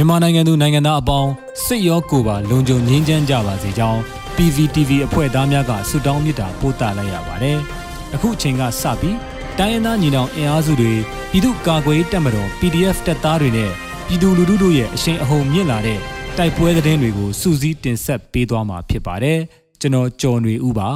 မြန်မာနိုင်ငံသူနိုင်ငံသားအပေါင်းစိတ်ရောကိုယ်ပါလုံခြုံငြိမ်းချမ်းကြပါစေကြောင်း PVTV အဖွဲ့သားများကဆုတောင်းမေတ္တာပို့သလိုက်ရပါတယ်။အခုအချိန်ကစပြီးတိုင်းရင်းသားညီနောင်အင်အားစုတွေပြည်သူ့ကာကွယ်တပ်မတော် PDF တပ်သားတွေနဲ့ပြည်သူလူထုတို့ရဲ့အရှိန်အဟုန်မြင့်လာတဲ့တိုက်ပွဲသတင်းတွေကိုစူးစီးတင်ဆက်ပေးသွားမှာဖြစ်ပါတယ်။ကျွန်တော်ကျော်နေဦးပါ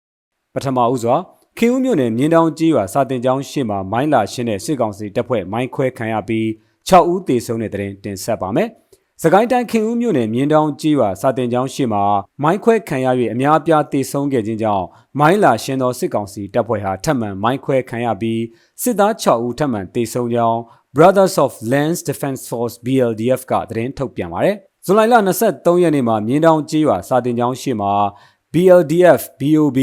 ။ပထမဦးစွာခင်ဦးမြို့နယ်မြင်းတောင်ကြီးရွာစာတင်ကျောင်းရှေ့မှာမိုင်းလာရှင်းတဲ့စစ်ကောင်စီတပ်ဖွဲ့မိုင်းခွဲခံရပြီး 6ဦးသေဆုံးတဲ့တဲ့တင်တင်ဆက်ပါမယ်။စကိုင်းတိုင်းခင်ဦးမြို့နယ်မြင်းတောင်ကြီးရွာစာတင်ကျောင်းရှေ့မှာမိုင်းခွဲခံရ၍အများအပြားသေဆုံးခဲ့ခြင်းကြောင့်မိုင်းလာရှင်းသောစစ်ကောင်စီတပ်ဖွဲ့ဟာထပ်မံမိုင်းခွဲခံရပြီးစစ်သား6ဦးထပ်မံသေဆုံးကြောင်း Brothers of Lands Defense Force BLDF ကသတင်းထုတ်ပြန်ပါတယ်။ဇူလိုင်လ23ရက်နေ့မှာမြင်းတောင်ကြီးရွာစာတင်ကျောင်းရှေ့မှာ BLDF BOB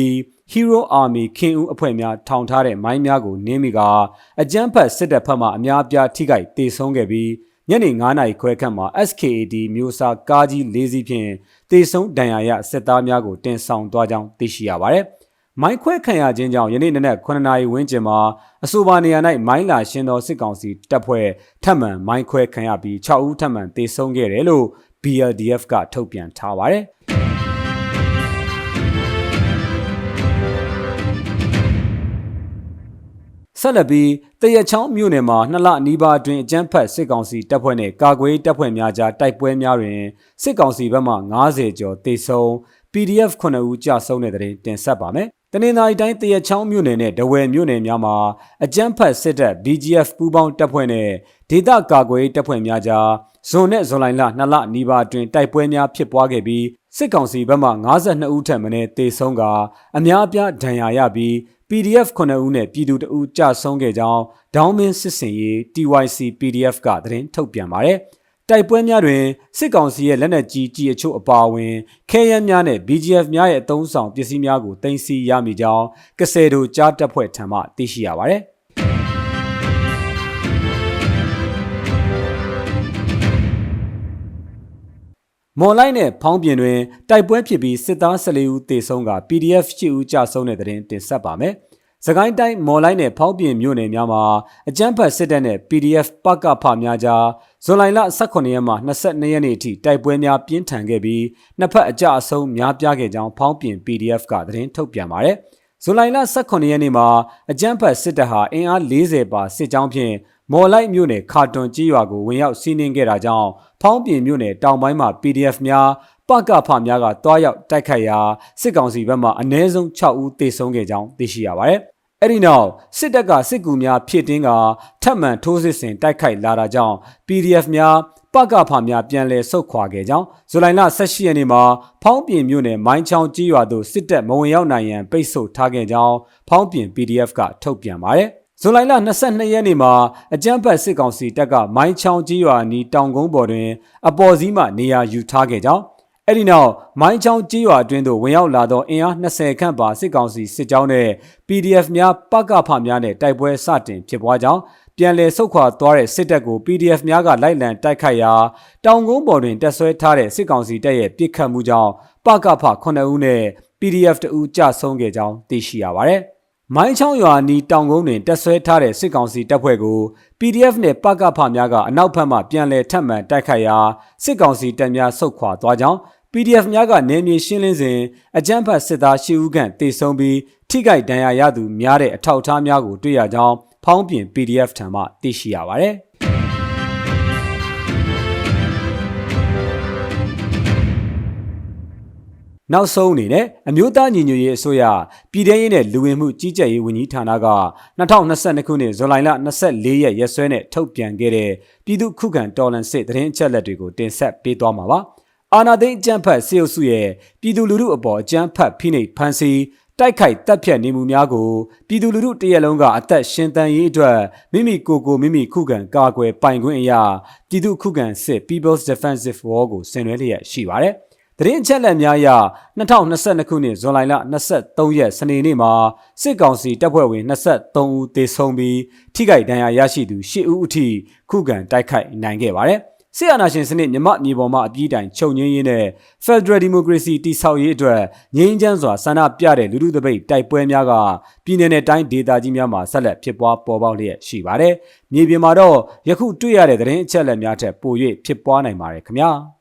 Hero Army ခင်ဦးအဖွဲ့များထောင်ထားတဲ့မိုင်းများကိုနင်းမိကအကြမ်းဖက်စစ်တပ်ဖက်မှအများအပြားထိခိုက်ဒေဆုံးခဲ့ပြီးညနေ9နာရီခွဲခန့်မှာ SKAD မျိုးစားကားကြီး၄စီးဖြင့်တေဆုံးဒဏ်ရာရစစ်သားများကိုတင်ဆောင်သွားကြောင်းသိရှိရပါတယ်။မိုင်းခွဲခံရခြင်းကြောင့်ယနေ့နနက်9နာရီဝန်းကျင်မှာအဆိုပါနေရာ၌မိုင်းလာရှင်းသောစစ်ကောင်စီတပ်ဖွဲ့ထပ်မံမိုင်းခွဲခံရပြီး6ဦးထပ်မံတေဆုံးခဲ့တယ်လို့ BLDF ကထုတ်ပြန်ထားပါတယ်။ ဆက်လက်ပြီးတရချောင်းမြို့နယ်မှာနှစ်လနီးပါးအတွင်းအကြမ်းဖက်စစ်ကောင်စီတပ်ဖွဲ့နဲ့ကာကွယ်တပ်ဖွဲ့များကြားတိုက်ပွဲများတွင်စစ်ကောင်စီဘက်မှ90ကျော်တေဆုံး PDF 9ဦးကြာဆုံးတဲ့တဲ့တင်ဆက်ပါမယ်။ တနင်္သာရီတိုင်းတရချောင်းမြို့နယ်နဲ့ဒဝယ်မြို့နယ်များမှာအကြမ်းဖက်စစ်တပ် BGF ပူးပေါင်းတပ်ဖွဲ့နဲ့ဒေသကာကွယ်တပ်ဖွဲ့များကြားဇွန်နဲ့ဇွန်လလနှစ်လနီးပါးအတွင်းတိုက်ပွဲများဖြစ်ပွားခဲ့ပြီးစစ်ကောင်စီဘက်မှ52ဦးထက်မနည်းတေဆုံးကအများအပြားဒဏ်ရာရပြီး PDF 9ဦးနဲ့ပြည်သူတအူးကြဆုံးခဲ့ကြောင်းဒေါင်းမင်းစစ်စင်ရေး TYC PDF ကသတင်းထုတ်ပြန်ပါတယ်။ တိုက်ပွဲများတွင်စစ်ကောင်စီရဲ့လက်နက်ကြီးကြီးအချို့အပါအဝင်ခဲယမ်းများနဲ့ BGF များရဲ့အသုံးဆောင်ပစ္စည်းများကိုတင်စီရမိကြောင်းကစဲတို့ကြားတပ်ဖွဲ့ထံမှသိရှိရပါတယ်။မော်လိုက်နဲ့ဖောင်းပြင်တွင်တိုက်ပွဲဖြစ်ပြီးစစ်သား14ဦးသေဆုံးက PDF 10ဦးကြာဆုံးတဲ့တဲ့တင်တင်ဆက်ပါမယ်။ စကိုင်းတိုင်းမော်လိုက်နဲ့ဖောင်းပြင်မြို့နယ်များမှာအကြမ်းဖက်စစ်တပ်နဲ့ PDF ပကဖများကြားဇွန်လလ18ရက်မှ22ရက်နေ့အထိတိုက်ပွဲများပြင်းထန်ခဲ့ပြီးနှစ်ဖက်အကြအဆုံးများပြားခဲ့ကြောင်းဖောင်းပြင် PDF ကသတင်းထုတ်ပြန်ပါတယ်။ဇူလိုင်လ18ရက်နေ့မှာအကြမ်းဖက်စစ်တပ်ဟာအင်အား40ပါစစ်ကြောင်းဖြင့်မော်လိုက်မြို့နယ်ခါတွန်ကြီးရွာကိုဝင်ရောက်စီးနင်းခဲ့တာကြောင့်ဖောင်းပြင်မြို့နယ်တောင်ပိုင်းမှာ PDF များ ပကဖများကတွားရောက်တိုက်ခိုက်ရာစစ်ကောင်စီဘက်မှအ ਨੇ ဆုံး6ဦးသေဆုံးခဲ့ကြောင်းသိရှိရပါတယ်။အဲ့ဒီနောက်စစ်တပ်ကစစ်ကူများဖြစ်တင်းကထပ်မံထိုးစစ်ဆင်တိုက်ခိုက်လာတာကြောင့် PDF များပကဖများပြန်လည်ဆုတ်ခွာခဲ့ကြောင်းဇူလိုင်လ18ရက်နေ့မှာဖောင်းပြင်မြို့နယ်မိုင်းချောင်းကြီးရွာသို့စစ်တပ်မဝင်ရောက်နိုင်ရန်ပိတ်ဆို့ထားခဲ့ကြောင်းဖောင်းပြင် PDF ကထုတ်ပြန်ပါတယ်။ဇွန်လလ22ရက်နေ့မှာအကြမ်းဖက်စစ်ကောင်စီတပ်ကမိုင်းချောင်းကြီးရွာနီးတောင်ကုန်းပေါ်တွင်အပေါ်စီးမှနေရာယူထားခဲ့ကြောင်း အဲ့ဒီနောက်မိုင်းချောင်းကြီးရွာအတွင်းသို့ဝင်ရောက်လာသောအင်အား20ခန့်ပါစစ်ကောင်စီစစ်ကြောင်းနဲ့ PDF များပကဖများနဲ့တိုက်ပွဲစတင်ဖြစ်ပွားကြောင်းပြန်လည်ဆုတ်ခွာသွားတဲ့စစ်တပ်ကို PDF များကလိုက်လံတိုက်ခိုက်ရာတောင်ကုန်းပေါ်တွင်တက်ဆွဲထားတဲ့စစ်ကောင်စီတပ်ရဲ့ပစ်ခတ်မှုကြောင့်ပကဖ9ဦးနဲ့ PDF တဦးကြဆုံးခဲ့ကြောင်းသိရှိရပါတယ်။ မိုင်းချောင်းရွာနီးတောင်ကုန်းတွင်တက်ဆွဲထားတဲ့စစ်ကောင်စီတပ်ဖွဲ့ကို PDF နဲ့ပကဖများကအနောက်ဘက်မှပြန်လည်ထပ်မံတိုက်ခိုက်ရာစစ်ကောင်စီတပ်များဆုတ်ခွာသွားကြောင်း PDF များကနေမြေရှင်းလင်းစဉ်အကြမ်းဖက်စစ်သားရှစ်ဦးခန့်တေဆုံးပြီးထိခိုက်ဒဏ်ရာရသူများတဲ့အထောက်အထားများကိုတွေ့ရကြောင်းဖောင်းပြင် PDF ထံမှသိရှိရပါတယ်။ နောက်ဆုံးအနေနဲ့အမျိုးသားညီညွတ်ရေးအစိုးရပြည်ထရေးနဲ့လူဝင်မှုကြီးကြပ်ရေးဝန်ကြီးဌာနက2022ခုနှစ်ဇူလိုင်လ24ရက်ရက်စွဲနဲ့ထုတ်ပြန်ခဲ့တဲ့ပြည်သူ့ခုခံတော်လှန်စစ်သတင်းအချက်အလက်တွေကိုတင်ဆက်ပေးသွားမှာပါ။အာနာသိန်းအကြမ်းဖက်စေအုပ်စုရဲ့ပြည်သူလူထုအပေါ်အကြမ်းဖက်ဖိနှိပ်ဖန်ဆီးတိုက်ခိုက်တပ်ဖြတ်နေမှုများကိုပြည်သူလူထုတရက်လုံးကအသက်ရှင်တန်ရေးအတွက်မိမိကိုယ်ကိုမိမိခုခံကာကွယ်ပိုင်ခွင့်အရာပြည်သူခုခံစစ် People's Defensive War ကိုဆင်နွှဲလျက်ရှိပါတယ်။ သတင်းအချက်အလက်များအရ2022ခုနှစ်ဇွန်လ23ရက်စနေနေ့မှာစစ်ကောင်စီတပ်ဖွဲ့ဝင်23ဦးသေဆုံးပြီးထိခိုက်ဒဏ်ရာရရှိသူ10ဦးအထိခုခံတိုက်ခိုက်နိုင်ခဲ့ပါတယ်ဆီယနာရှင်စနစ်မြမမြေပေါ်မှာအပြည့်တိုင်ချုပ်ငင်းရင်းနဲ့ Federal Democracy တည်ဆောက်ရေးအတွက်ငြိမ်းချမ်းစွာဆန္ဒပြတဲ့လူထုတပိတ်တိုက်ပွဲများကပြည်내နဲ့တိုင်းဒေသကြီးများမှာဆက်လက်ဖြစ်ပွားပေါ်ပေါက်လျက်ရှိပါတယ်။မြေပြင်မှာတော့ယခုတွေ့ရတဲ့သတင်းအချက်အလက်များထက်ပို၍ဖြစ်ပွားနိုင်ပါတယ်ခင်ဗျာ။